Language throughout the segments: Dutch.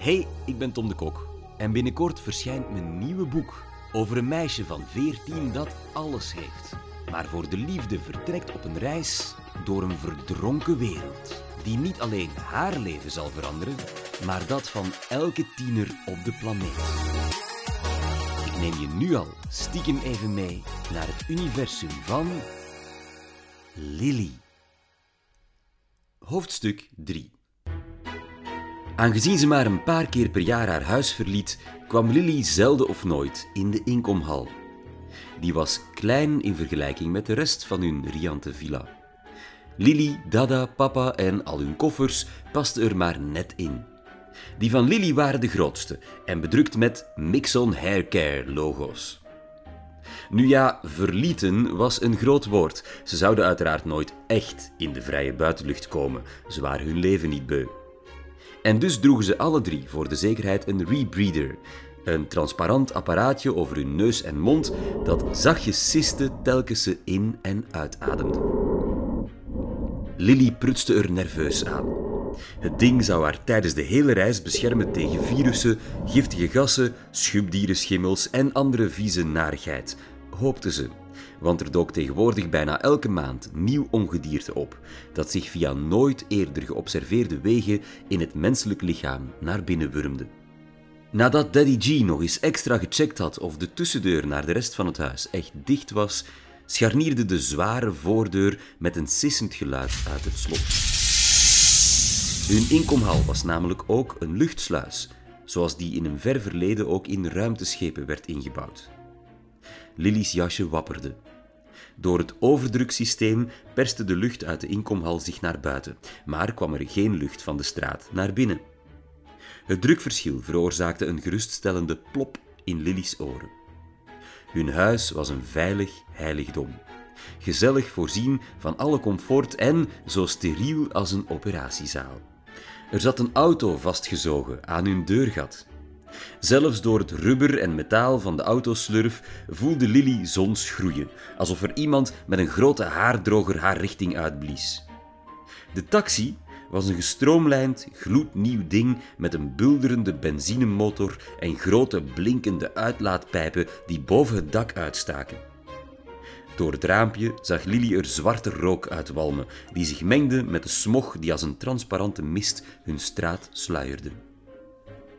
Hey, ik ben Tom de Kok en binnenkort verschijnt mijn nieuwe boek over een meisje van 14 dat alles heeft, maar voor de liefde vertrekt op een reis door een verdronken wereld die niet alleen haar leven zal veranderen, maar dat van elke tiener op de planeet. Ik neem je nu al stiekem even mee naar het universum van Lily. Hoofdstuk 3 Aangezien ze maar een paar keer per jaar haar huis verliet, kwam Lily zelden of nooit in de inkomhal. Die was klein in vergelijking met de rest van hun riante villa. Lily, Dada, papa en al hun koffers pasten er maar net in. Die van Lily waren de grootste en bedrukt met Mixon Haircare logo's. Nu ja, verlieten was een groot woord. Ze zouden uiteraard nooit echt in de vrije buitenlucht komen. Ze waren hun leven niet beu. En dus droegen ze alle drie voor de zekerheid een rebreather, een transparant apparaatje over hun neus en mond dat zachtjes siste telkens ze in- en uitademden. Lily prutste er nerveus aan. Het ding zou haar tijdens de hele reis beschermen tegen virussen, giftige gassen, schubdierenschimmels en andere vieze narigheid, hoopte ze. Want er dook tegenwoordig bijna elke maand nieuw ongedierte op, dat zich via nooit eerder geobserveerde wegen in het menselijk lichaam naar binnen wurmde. Nadat Daddy G nog eens extra gecheckt had of de tussendeur naar de rest van het huis echt dicht was, scharnierde de zware voordeur met een sissend geluid uit het slot. Hun inkomhal was namelijk ook een luchtsluis, zoals die in een ver verleden ook in ruimteschepen werd ingebouwd. Lily's jasje wapperde. Door het overdruksysteem perste de lucht uit de inkomhal zich naar buiten, maar kwam er geen lucht van de straat naar binnen. Het drukverschil veroorzaakte een geruststellende plop in Lily's oren. Hun huis was een veilig heiligdom. Gezellig voorzien van alle comfort en zo steriel als een operatiezaal. Er zat een auto vastgezogen aan hun deurgat. Zelfs door het rubber en metaal van de autoslurf voelde Lily zons groeien, alsof er iemand met een grote haardroger haar richting uitblies. De taxi was een gestroomlijnd, gloednieuw ding met een bulderende benzinemotor en grote blinkende uitlaatpijpen die boven het dak uitstaken. Door het raampje zag Lily er zwarte rook uitwalmen, die zich mengde met de smog die als een transparante mist hun straat sluierde.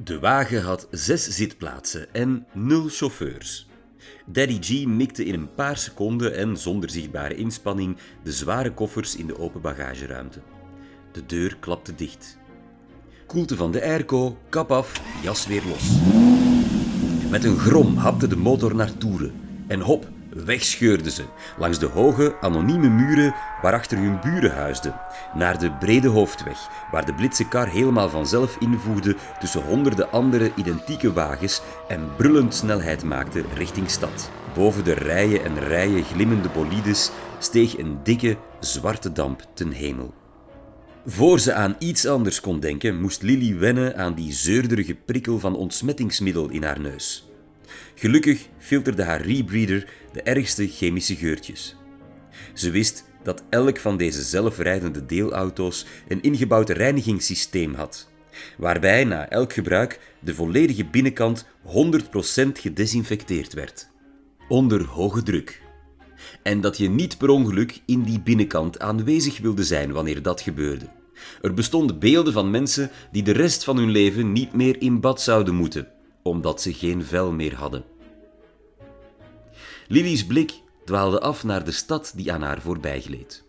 De wagen had zes zitplaatsen en nul chauffeurs. Daddy G mikte in een paar seconden en zonder zichtbare inspanning de zware koffers in de open bagageruimte. De deur klapte dicht. Koelte van de airco, kap af, jas weer los. Met een grom hapte de motor naar toeren en hop, wegscheurde ze langs de hoge, anonieme muren waarachter hun buren huisden, naar de brede hoofdweg, waar de blitse helemaal vanzelf invoerde tussen honderden andere identieke wagens en brullend snelheid maakte richting stad. Boven de rijen en rijen glimmende bolides steeg een dikke, zwarte damp ten hemel. Voor ze aan iets anders kon denken, moest Lily wennen aan die zeurderige prikkel van ontsmettingsmiddel in haar neus. Gelukkig filterde haar rebreather de ergste chemische geurtjes. Ze wist dat elk van deze zelfrijdende deelauto's een ingebouwd reinigingssysteem had, waarbij na elk gebruik de volledige binnenkant 100% gedesinfecteerd werd. Onder hoge druk. En dat je niet per ongeluk in die binnenkant aanwezig wilde zijn wanneer dat gebeurde. Er bestonden beelden van mensen die de rest van hun leven niet meer in bad zouden moeten, omdat ze geen vel meer hadden. Lily's blik dwaalde af naar de stad die aan haar voorbijgleed.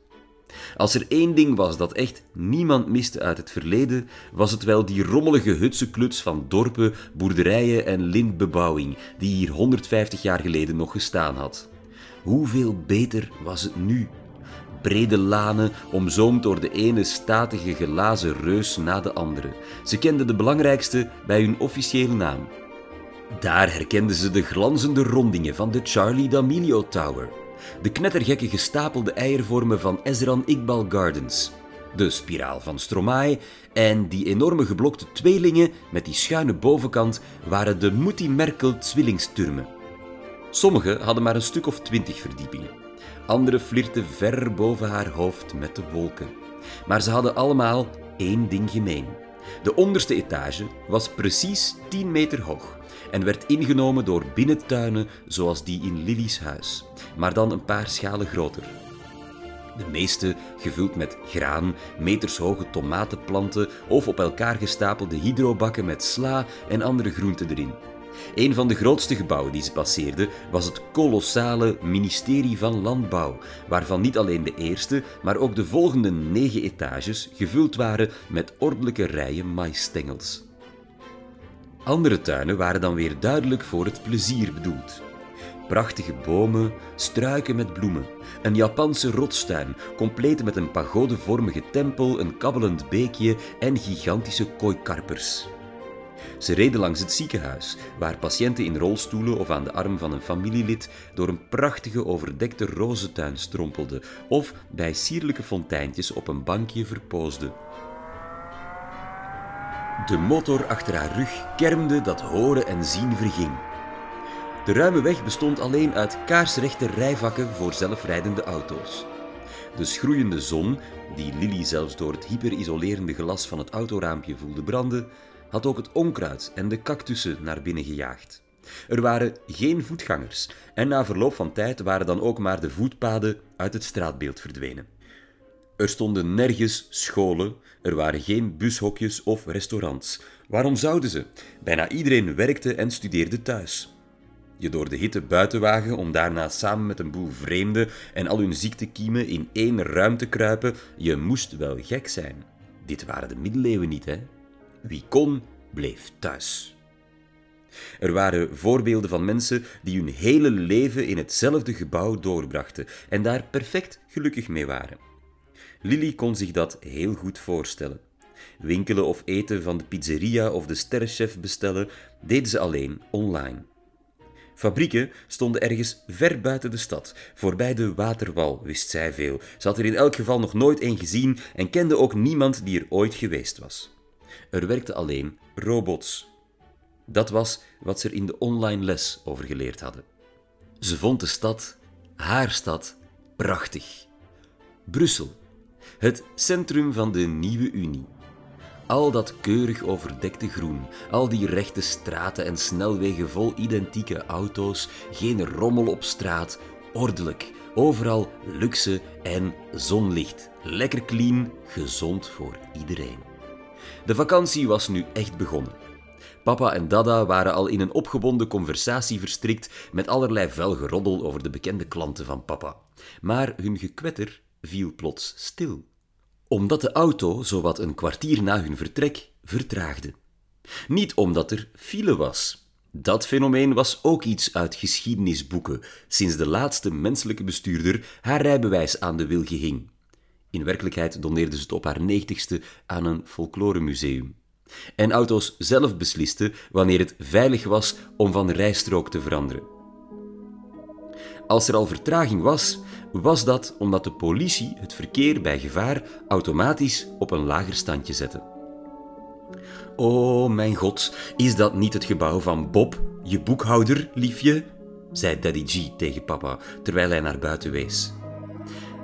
Als er één ding was dat echt niemand miste uit het verleden, was het wel die rommelige hutsenkluts van dorpen, boerderijen en lintbebouwing die hier 150 jaar geleden nog gestaan had. Hoeveel beter was het nu? Brede lanen, omzoomd door de ene statige glazen reus na de andere. Ze kenden de belangrijkste bij hun officiële naam. Daar herkenden ze de glanzende rondingen van de Charlie D'Amelio Tower, de knettergekke gestapelde eiervormen van Ezran Iqbal Gardens, de spiraal van Stromae en die enorme geblokte tweelingen met die schuine bovenkant waren de Mutti Merkel zwillingsturmen. Sommige hadden maar een stuk of twintig verdiepingen. Andere flirten ver boven haar hoofd met de wolken. Maar ze hadden allemaal één ding gemeen. De onderste etage was precies 10 meter hoog en werd ingenomen door binnentuinen zoals die in Lily's huis, maar dan een paar schalen groter. De meeste gevuld met graan, metershoge tomatenplanten of op elkaar gestapelde hydrobakken met sla en andere groenten erin. Een van de grootste gebouwen die ze passeerden was het kolossale ministerie van Landbouw, waarvan niet alleen de eerste, maar ook de volgende negen etages gevuld waren met ordelijke rijen maïsstengels. Andere tuinen waren dan weer duidelijk voor het plezier bedoeld. Prachtige bomen, struiken met bloemen, een Japanse rotstuin, compleet met een pagodevormige tempel, een kabbelend beekje en gigantische kooikarpers. Ze reden langs het ziekenhuis, waar patiënten in rolstoelen of aan de arm van een familielid door een prachtige overdekte rozentuin strompelden of bij sierlijke fonteintjes op een bankje verpoosden. De motor achter haar rug kermde dat horen en zien verging. De ruime weg bestond alleen uit kaarsrechte rijvakken voor zelfrijdende auto's. De schroeiende zon, die Lily zelfs door het hyperisolerende glas van het autoraampje voelde branden, had ook het onkruid en de cactussen naar binnen gejaagd. Er waren geen voetgangers en na verloop van tijd waren dan ook maar de voetpaden uit het straatbeeld verdwenen. Er stonden nergens scholen, er waren geen bushokjes of restaurants. Waarom zouden ze? Bijna iedereen werkte en studeerde thuis. Je door de hitte buiten wagen om daarna samen met een boel vreemden en al hun ziektekiemen in één ruimte kruipen, je moest wel gek zijn. Dit waren de middeleeuwen niet, hè? Wie kon, bleef thuis. Er waren voorbeelden van mensen die hun hele leven in hetzelfde gebouw doorbrachten en daar perfect gelukkig mee waren. Lily kon zich dat heel goed voorstellen. Winkelen of eten van de pizzeria of de sterrenchef bestellen deden ze alleen online. Fabrieken stonden ergens ver buiten de stad, voorbij de waterwal, wist zij veel. Ze had er in elk geval nog nooit een gezien en kende ook niemand die er ooit geweest was. Er werkten alleen robots. Dat was wat ze er in de online les over geleerd hadden. Ze vond de stad, haar stad, prachtig. Brussel, het centrum van de nieuwe Unie. Al dat keurig overdekte groen, al die rechte straten en snelwegen vol identieke auto's, geen rommel op straat, ordelijk, overal luxe en zonlicht. Lekker clean, gezond voor iedereen. De vakantie was nu echt begonnen. Papa en Dada waren al in een opgebonden conversatie verstrikt met allerlei vuil geroddel over de bekende klanten van papa. Maar hun gekwetter viel plots stil omdat de auto, zowat een kwartier na hun vertrek, vertraagde. Niet omdat er file was. Dat fenomeen was ook iets uit geschiedenisboeken, sinds de laatste menselijke bestuurder haar rijbewijs aan de wilgen hing. In werkelijkheid doneerde ze het op haar negentigste aan een folkloremuseum. En auto's zelf beslisten wanneer het veilig was om van rijstrook te veranderen. Als er al vertraging was, was dat omdat de politie het verkeer bij gevaar automatisch op een lager standje zette. Oh mijn god, is dat niet het gebouw van Bob, je boekhouder, liefje? zei Daddy G tegen papa terwijl hij naar buiten wees.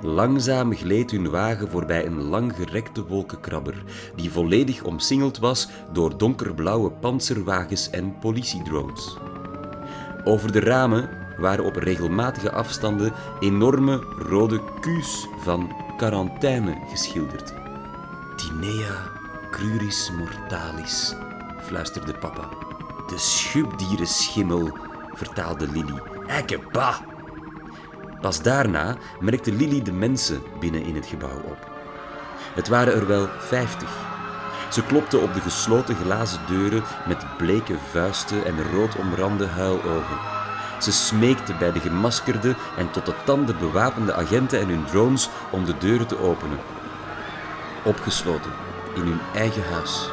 Langzaam gleed hun wagen voorbij een langgerekte wolkenkrabber, die volledig omsingeld was door donkerblauwe panzerwagens en politiedrones. Over de ramen waren op regelmatige afstanden enorme rode Q's van quarantaine geschilderd. Tinea cruris mortalis, fluisterde papa. De schubdierenschimmel, vertaalde Lily. Ekkeba! Pas daarna merkte Lily de mensen binnen in het gebouw op. Het waren er wel vijftig. Ze klopte op de gesloten glazen deuren met bleke vuisten en rood omrande huilogen. Ze smeekte bij de gemaskerde en tot de tanden bewapende agenten en hun drones om de deuren te openen. Opgesloten in hun eigen huis.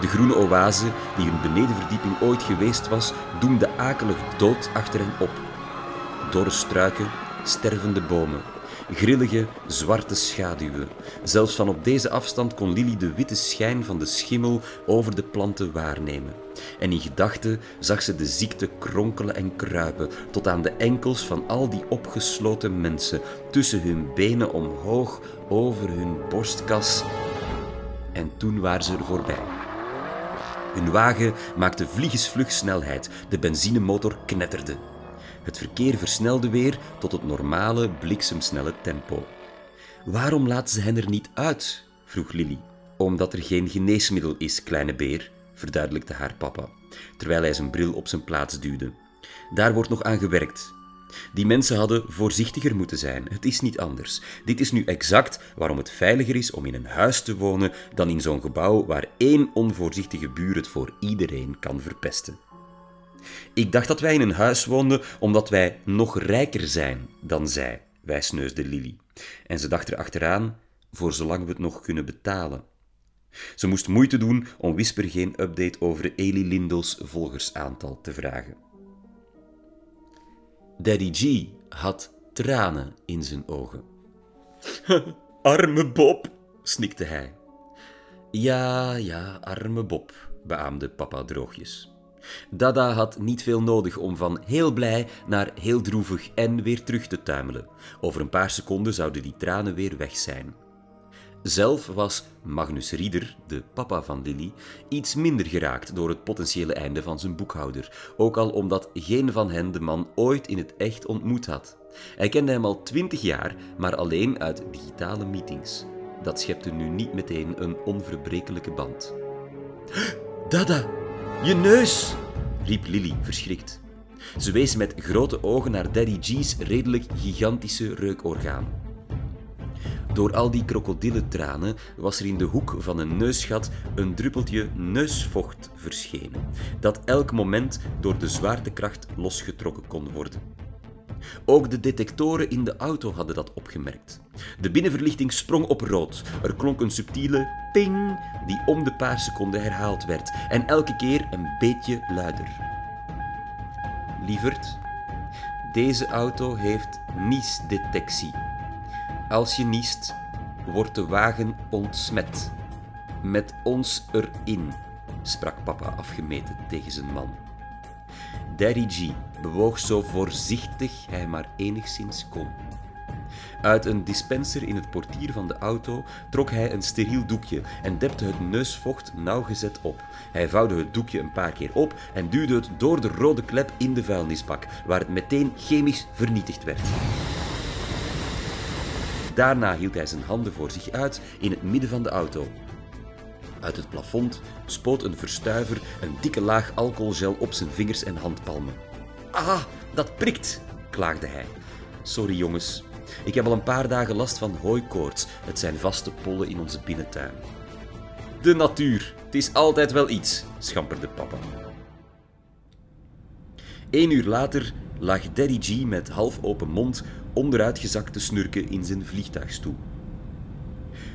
De groene oase, die hun benedenverdieping ooit geweest was, doemde akelig dood achter hen op. Dorre struiken, stervende bomen, grillige, zwarte schaduwen. Zelfs van op deze afstand kon Lily de witte schijn van de schimmel over de planten waarnemen. En in gedachten zag ze de ziekte kronkelen en kruipen tot aan de enkels van al die opgesloten mensen, tussen hun benen omhoog, over hun borstkas En toen waren ze er voorbij. Hun wagen maakte vliegensvlug snelheid. De benzinemotor knetterde. Het verkeer versnelde weer tot het normale bliksemsnelle tempo. Waarom laten ze hen er niet uit? vroeg Lily. Omdat er geen geneesmiddel is, kleine beer, verduidelijkte haar papa, terwijl hij zijn bril op zijn plaats duwde. Daar wordt nog aan gewerkt. Die mensen hadden voorzichtiger moeten zijn. Het is niet anders. Dit is nu exact waarom het veiliger is om in een huis te wonen dan in zo'n gebouw waar één onvoorzichtige buur het voor iedereen kan verpesten. Ik dacht dat wij in een huis woonden omdat wij nog rijker zijn dan zij, wijsneusde Lily. En ze dacht er achteraan, voor zolang we het nog kunnen betalen. Ze moest moeite doen om Whisper geen update over Eli Lindels volgersaantal te vragen. Daddy G had tranen in zijn ogen. arme Bob, snikte hij. Ja, ja, arme Bob, beaamde papa droogjes. Dada had niet veel nodig om van heel blij naar heel droevig en weer terug te tuimelen. Over een paar seconden zouden die tranen weer weg zijn. Zelf was Magnus Rieder, de papa van Lily, iets minder geraakt door het potentiële einde van zijn boekhouder, ook al omdat geen van hen de man ooit in het echt ontmoet had. Hij kende hem al twintig jaar, maar alleen uit digitale meetings. Dat schepte nu niet meteen een onverbrekelijke band. Dada, je neus! riep Lily verschrikt. Ze wees met grote ogen naar Daddy G's redelijk gigantische reukorgaan. Door al die krokodillentranen was er in de hoek van een neusgat een druppeltje neusvocht verschenen, dat elk moment door de zwaartekracht losgetrokken kon worden. Ook de detectoren in de auto hadden dat opgemerkt. De binnenverlichting sprong op rood. Er klonk een subtiele ping die om de paar seconden herhaald werd en elke keer een beetje luider. Lieverd, deze auto heeft niesdetectie. Als je niest, wordt de wagen ontsmet. Met ons erin, sprak papa afgemeten tegen zijn man. Daddy G bewoog zo voorzichtig hij maar enigszins kon. Uit een dispenser in het portier van de auto trok hij een steriel doekje en depte het neusvocht nauwgezet op. Hij vouwde het doekje een paar keer op en duwde het door de rode klep in de vuilnisbak, waar het meteen chemisch vernietigd werd. Daarna hield hij zijn handen voor zich uit in het midden van de auto. Uit het plafond spoot een verstuiver een dikke laag alcoholgel op zijn vingers en handpalmen. Ah, dat prikt, klaagde hij. Sorry jongens, ik heb al een paar dagen last van hooikoorts. Het zijn vaste pollen in onze binnentuin. De natuur, het is altijd wel iets, schamperde papa. Eén uur later lag Daddy G met half open mond onderuitgezakt te snurken in zijn vliegtuigstoel.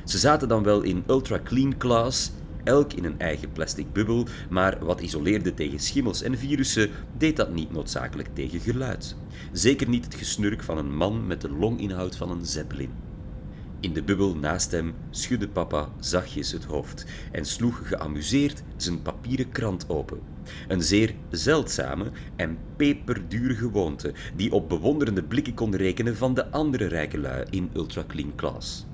Ze zaten dan wel in ultra clean class, elk in een eigen plastic bubbel, maar wat isoleerde tegen schimmels en virussen, deed dat niet noodzakelijk tegen geluid. Zeker niet het gesnurk van een man met de longinhoud van een zeppelin. In de bubbel naast hem schudde papa zachtjes het hoofd en sloeg geamuseerd zijn papieren krant open. Een zeer zeldzame en peperdure gewoonte die op bewonderende blikken kon rekenen van de andere rijke lui in Ultra Clean Class.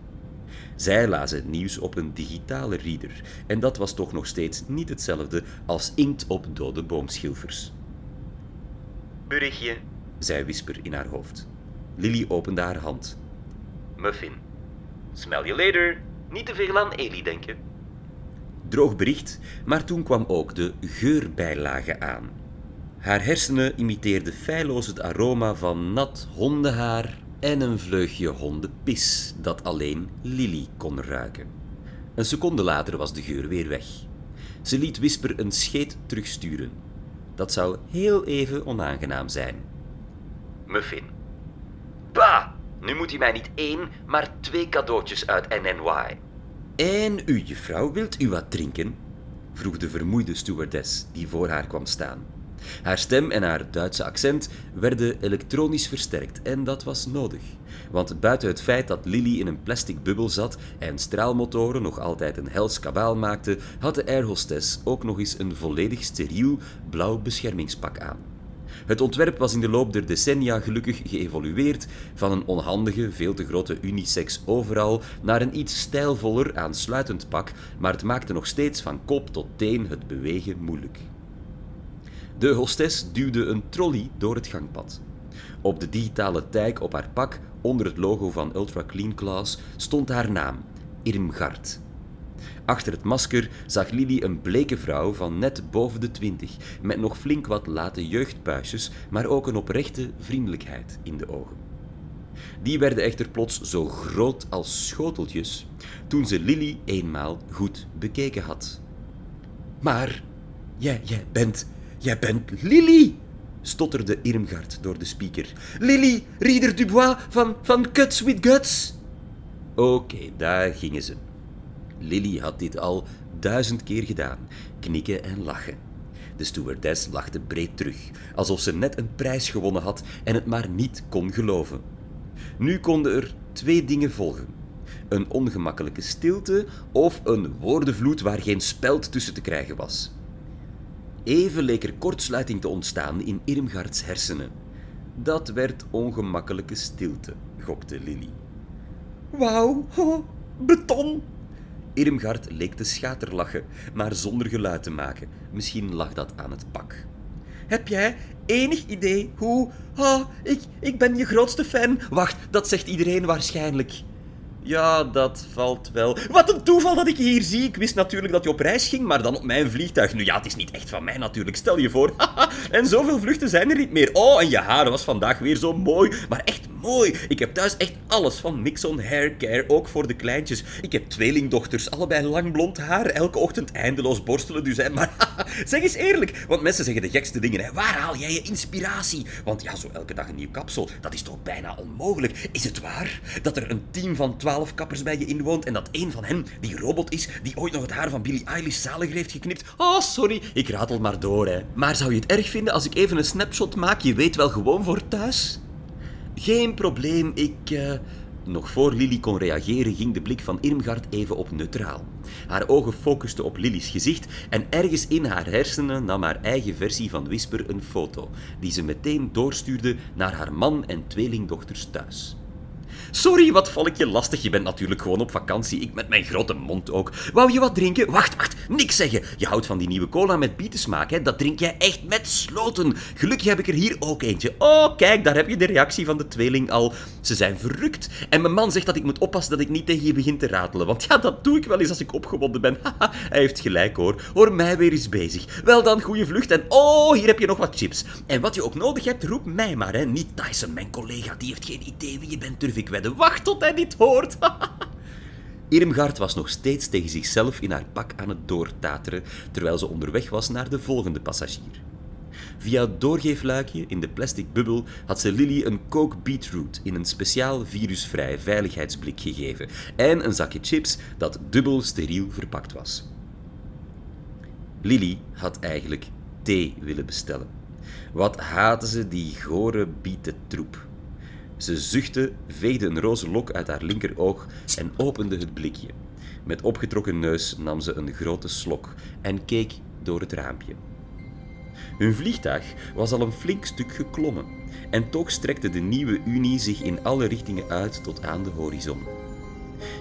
Zij lazen het nieuws op een digitale reader en dat was toch nog steeds niet hetzelfde als inkt op dode boomschilfers. Berichtje, zei Whisper in haar hoofd. Lily opende haar hand. Muffin. Smell you later. Niet te veel aan Eli denken. Droog bericht, maar toen kwam ook de geurbijlage aan. Haar hersenen imiteerden feilloos het aroma van nat hondenhaar en een vleugje hondenpis dat alleen Lily kon ruiken. Een seconde later was de geur weer weg. Ze liet Whisper een scheet terugsturen. Dat zou heel even onaangenaam zijn. Muffin. Bah! Nu moet hij mij niet één, maar twee cadeautjes uit NNY. En u, juffrouw, wilt u wat drinken? vroeg de vermoeide stewardess die voor haar kwam staan. Haar stem en haar Duitse accent werden elektronisch versterkt en dat was nodig. Want buiten het feit dat Lily in een plastic bubbel zat en straalmotoren nog altijd een hels kabaal maakten, had de airhostess ook nog eens een volledig steriel blauw beschermingspak aan. Het ontwerp was in de loop der decennia gelukkig geëvolueerd van een onhandige, veel te grote unisex overal naar een iets stijlvoller, aansluitend pak, maar het maakte nog steeds van kop tot teen het bewegen moeilijk. De hostess duwde een trolley door het gangpad. Op de digitale tag op haar pak, onder het logo van Ultra Clean Class, stond haar naam, Irmgard. Achter het masker zag Lily een bleke vrouw van net boven de twintig, met nog flink wat late jeugdpuisjes, maar ook een oprechte vriendelijkheid in de ogen. Die werden echter plots zo groot als schoteltjes toen ze Lily eenmaal goed bekeken had. Maar jij, jij bent, jij bent Lily! stotterde Irmgard door de speaker. Lily, Rieder Dubois van, van Cuts with Guts! Oké, daar gingen ze. Lily had dit al duizend keer gedaan: knikken en lachen. De stewardess lachte breed terug, alsof ze net een prijs gewonnen had en het maar niet kon geloven. Nu konden er twee dingen volgen: een ongemakkelijke stilte of een woordenvloed waar geen speld tussen te krijgen was. Even leek er kortsluiting te ontstaan in Irmgards hersenen. Dat werd ongemakkelijke stilte, gokte Lily. Wauw, beton, Irmgard leek te schaterlachen, maar zonder geluid te maken. Misschien lag dat aan het pak. Heb jij enig idee hoe... Ah, ik, ik ben je grootste fan. Wacht, dat zegt iedereen waarschijnlijk. Ja, dat valt wel. Wat een toeval dat ik je hier zie. Ik wist natuurlijk dat je op reis ging, maar dan op mijn vliegtuig. Nu ja, het is niet echt van mij natuurlijk, stel je voor. en zoveel vluchten zijn er niet meer. Oh, en je haar was vandaag weer zo mooi. Maar echt mooi. Ik heb thuis echt alles van Mixon Hair Care, ook voor de kleintjes. Ik heb tweelingdochters, allebei lang blond haar, elke ochtend eindeloos borstelen dus. Hè. Maar zeg eens eerlijk, want mensen zeggen de gekste dingen. Hè. Waar haal jij je inspiratie? Want ja, zo elke dag een nieuw kapsel, dat is toch bijna onmogelijk. Is het waar dat er een team van twaalf kappers bij je inwoont en dat één van hen die robot is die ooit nog het haar van Billie Eilish zaliger heeft geknipt? Oh, sorry, ik ratel maar door, hè. Maar zou je het erg vinden als ik even een snapshot maak? Je weet wel gewoon voor thuis? Geen probleem, ik... Uh... Nog voor Lily kon reageren, ging de blik van Irmgard even op neutraal. Haar ogen focusten op Lily's gezicht en ergens in haar hersenen nam haar eigen versie van Whisper een foto, die ze meteen doorstuurde naar haar man en tweelingdochters thuis. Sorry, wat val ik je lastig? Je bent natuurlijk gewoon op vakantie. Ik met mijn grote mond ook. Wou je wat drinken? Wacht, wacht. Niks zeggen. Je houdt van die nieuwe cola met bietensmaak, hè? Dat drink jij echt met sloten. Gelukkig heb ik er hier ook eentje. Oh, kijk, daar heb je de reactie van de tweeling al. Ze zijn verrukt. En mijn man zegt dat ik moet oppassen dat ik niet tegen je begin te ratelen. Want ja, dat doe ik wel eens als ik opgewonden ben. Haha, hij heeft gelijk hoor. Hoor mij weer eens bezig. Wel dan, goede vlucht. En oh, hier heb je nog wat chips. En wat je ook nodig hebt, roep mij maar, hè. Niet Tyson, mijn collega. Die heeft geen idee wie je bent, durf ik wedden. Wacht tot hij dit hoort. Irmgard was nog steeds tegen zichzelf in haar pak aan het doortateren, terwijl ze onderweg was naar de volgende passagier. Via het doorgeefluikje in de plastic bubbel had ze Lily een Coke Beetroot in een speciaal virusvrij veiligheidsblik gegeven en een zakje chips dat dubbel steriel verpakt was. Lily had eigenlijk thee willen bestellen. Wat haatte ze die gore bietentroep. Ze zuchtte, veegde een roze lok uit haar linkeroog en opende het blikje. Met opgetrokken neus nam ze een grote slok en keek door het raampje. Hun vliegtuig was al een flink stuk geklommen en toch strekte de nieuwe Unie zich in alle richtingen uit tot aan de horizon.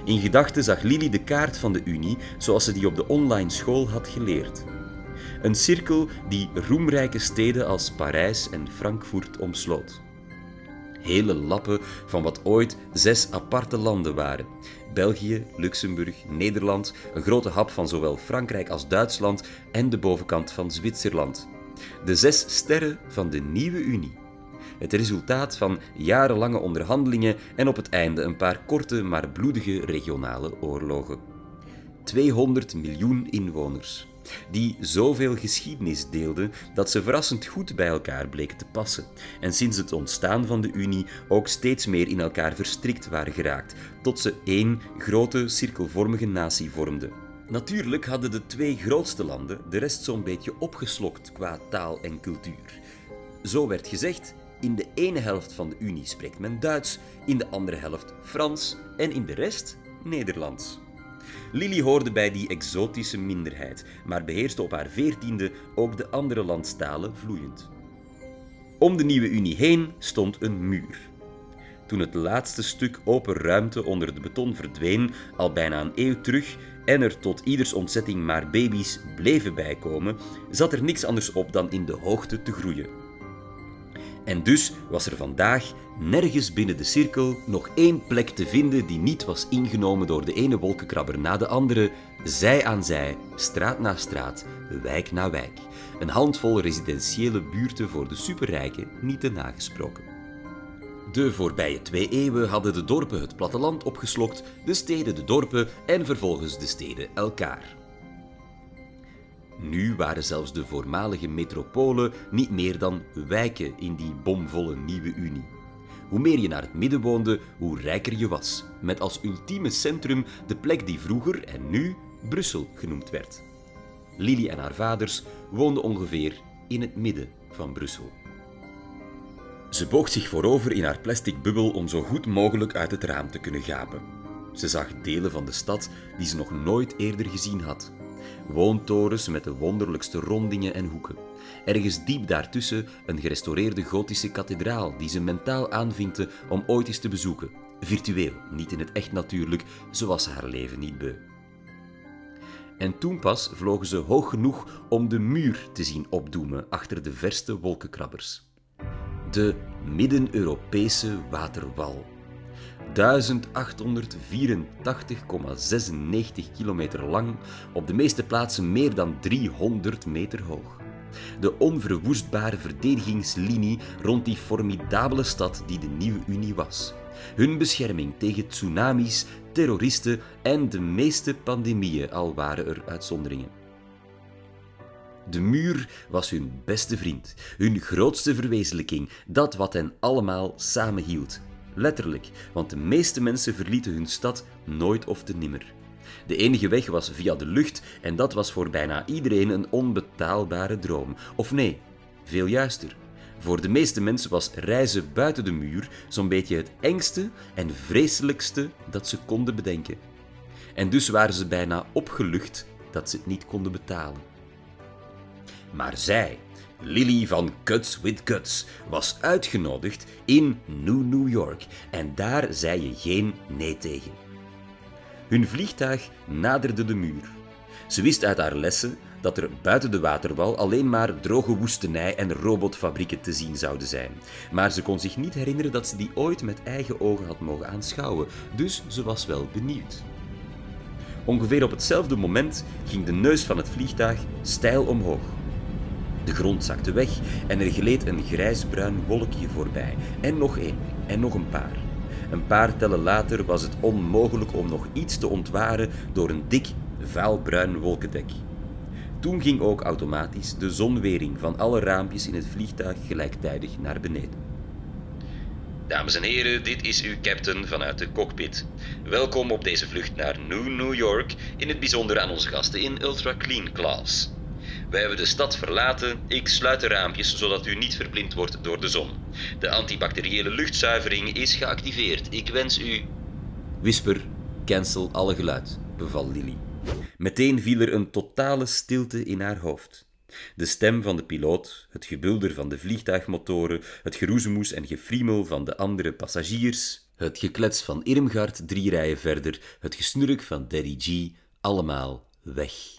In gedachten zag Lily de kaart van de Unie zoals ze die op de online school had geleerd. Een cirkel die roemrijke steden als Parijs en Frankfurt omsloot hele lappen van wat ooit zes aparte landen waren. België, Luxemburg, Nederland, een grote hap van zowel Frankrijk als Duitsland en de bovenkant van Zwitserland. De zes sterren van de nieuwe Unie. Het resultaat van jarenlange onderhandelingen en op het einde een paar korte maar bloedige regionale oorlogen. 200 miljoen inwoners die zoveel geschiedenis deelden dat ze verrassend goed bij elkaar bleken te passen en sinds het ontstaan van de Unie ook steeds meer in elkaar verstrikt waren geraakt, tot ze één grote cirkelvormige natie vormden. Natuurlijk hadden de twee grootste landen de rest zo'n beetje opgeslokt qua taal en cultuur. Zo werd gezegd, in de ene helft van de Unie spreekt men Duits, in de andere helft Frans en in de rest Nederlands. Lily hoorde bij die exotische minderheid, maar beheerste op haar veertiende ook de andere landstalen vloeiend. Om de nieuwe Unie heen stond een muur. Toen het laatste stuk open ruimte onder het beton verdween, al bijna een eeuw terug, en er tot ieders ontzetting maar baby's bleven bijkomen, zat er niks anders op dan in de hoogte te groeien. En dus was er vandaag nergens binnen de cirkel nog één plek te vinden die niet was ingenomen door de ene wolkenkrabber na de andere, zij aan zij, straat na straat, wijk na wijk. Een handvol residentiële buurten voor de superrijken niet te nagesproken. De voorbije twee eeuwen hadden de dorpen het platteland opgeslokt, de steden de dorpen en vervolgens de steden elkaar. Nu waren zelfs de voormalige metropolen niet meer dan wijken in die bomvolle nieuwe Unie. Hoe meer je naar het midden woonde, hoe rijker je was, met als ultieme centrum de plek die vroeger en nu Brussel genoemd werd. Lily en haar vaders woonden ongeveer in het midden van Brussel. Ze boog zich voorover in haar plastic bubbel om zo goed mogelijk uit het raam te kunnen gapen. Ze zag delen van de stad die ze nog nooit eerder gezien had. Woontorens met de wonderlijkste rondingen en hoeken. Ergens diep daartussen een gerestaureerde gotische kathedraal die ze mentaal aanvinkte om ooit eens te bezoeken. Virtueel, niet in het echt natuurlijk, zoals haar leven niet beu. En toen pas vlogen ze hoog genoeg om de muur te zien opdoemen achter de verste wolkenkrabbers. De Midden-Europese waterwal. 1884,96 kilometer lang, op de meeste plaatsen meer dan 300 meter hoog. De onverwoestbare verdedigingslinie rond die formidabele stad die de nieuwe Unie was. Hun bescherming tegen tsunamis, terroristen en de meeste pandemieën, al waren er uitzonderingen. De muur was hun beste vriend, hun grootste verwezenlijking, dat wat hen allemaal samenhield. Letterlijk, want de meeste mensen verlieten hun stad nooit of te nimmer. De enige weg was via de lucht en dat was voor bijna iedereen een onbetaalbare droom. Of nee, veel juister. Voor de meeste mensen was reizen buiten de muur zo'n beetje het engste en vreselijkste dat ze konden bedenken. En dus waren ze bijna opgelucht dat ze het niet konden betalen. Maar zij, Lily van Cuts with Cuts, was uitgenodigd in New New York en daar zei je geen nee tegen. Hun vliegtuig naderde de muur. Ze wist uit haar lessen dat er buiten de waterwal alleen maar droge woestenij en robotfabrieken te zien zouden zijn. Maar ze kon zich niet herinneren dat ze die ooit met eigen ogen had mogen aanschouwen, dus ze was wel benieuwd. Ongeveer op hetzelfde moment ging de neus van het vliegtuig steil omhoog. De grond zakte weg en er gleed een grijsbruin wolkje voorbij. En nog één, en nog een paar. Een paar tellen later was het onmogelijk om nog iets te ontwaren door een dik, vuilbruin wolkendek. Toen ging ook automatisch de zonwering van alle raampjes in het vliegtuig gelijktijdig naar beneden. Dames en heren, dit is uw captain vanuit de cockpit. Welkom op deze vlucht naar New New York, in het bijzonder aan onze gasten in Ultra Clean Class. Wij hebben de stad verlaten. Ik sluit de raampjes zodat u niet verblind wordt door de zon. De antibacteriële luchtzuivering is geactiveerd. Ik wens u. Whisper, cancel alle geluid, beval Lily. Meteen viel er een totale stilte in haar hoofd. De stem van de piloot, het gebulder van de vliegtuigmotoren, het geroezemoes en gefriemel van de andere passagiers, het geklets van Irmgard drie rijen verder, het gesnurk van Daddy G, allemaal weg.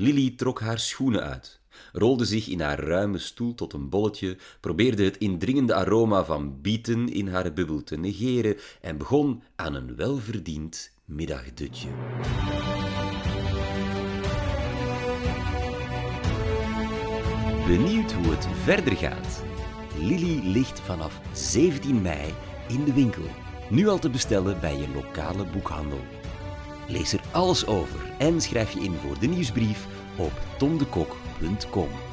Lily trok haar schoenen uit, rolde zich in haar ruime stoel tot een bolletje, probeerde het indringende aroma van bieten in haar bubbel te negeren en begon aan een welverdiend middagdutje. Benieuwd hoe het verder gaat? Lily ligt vanaf 17 mei in de winkel. Nu al te bestellen bij je lokale boekhandel. Lees er alles over en schrijf je in voor de nieuwsbrief op tomdekok.com.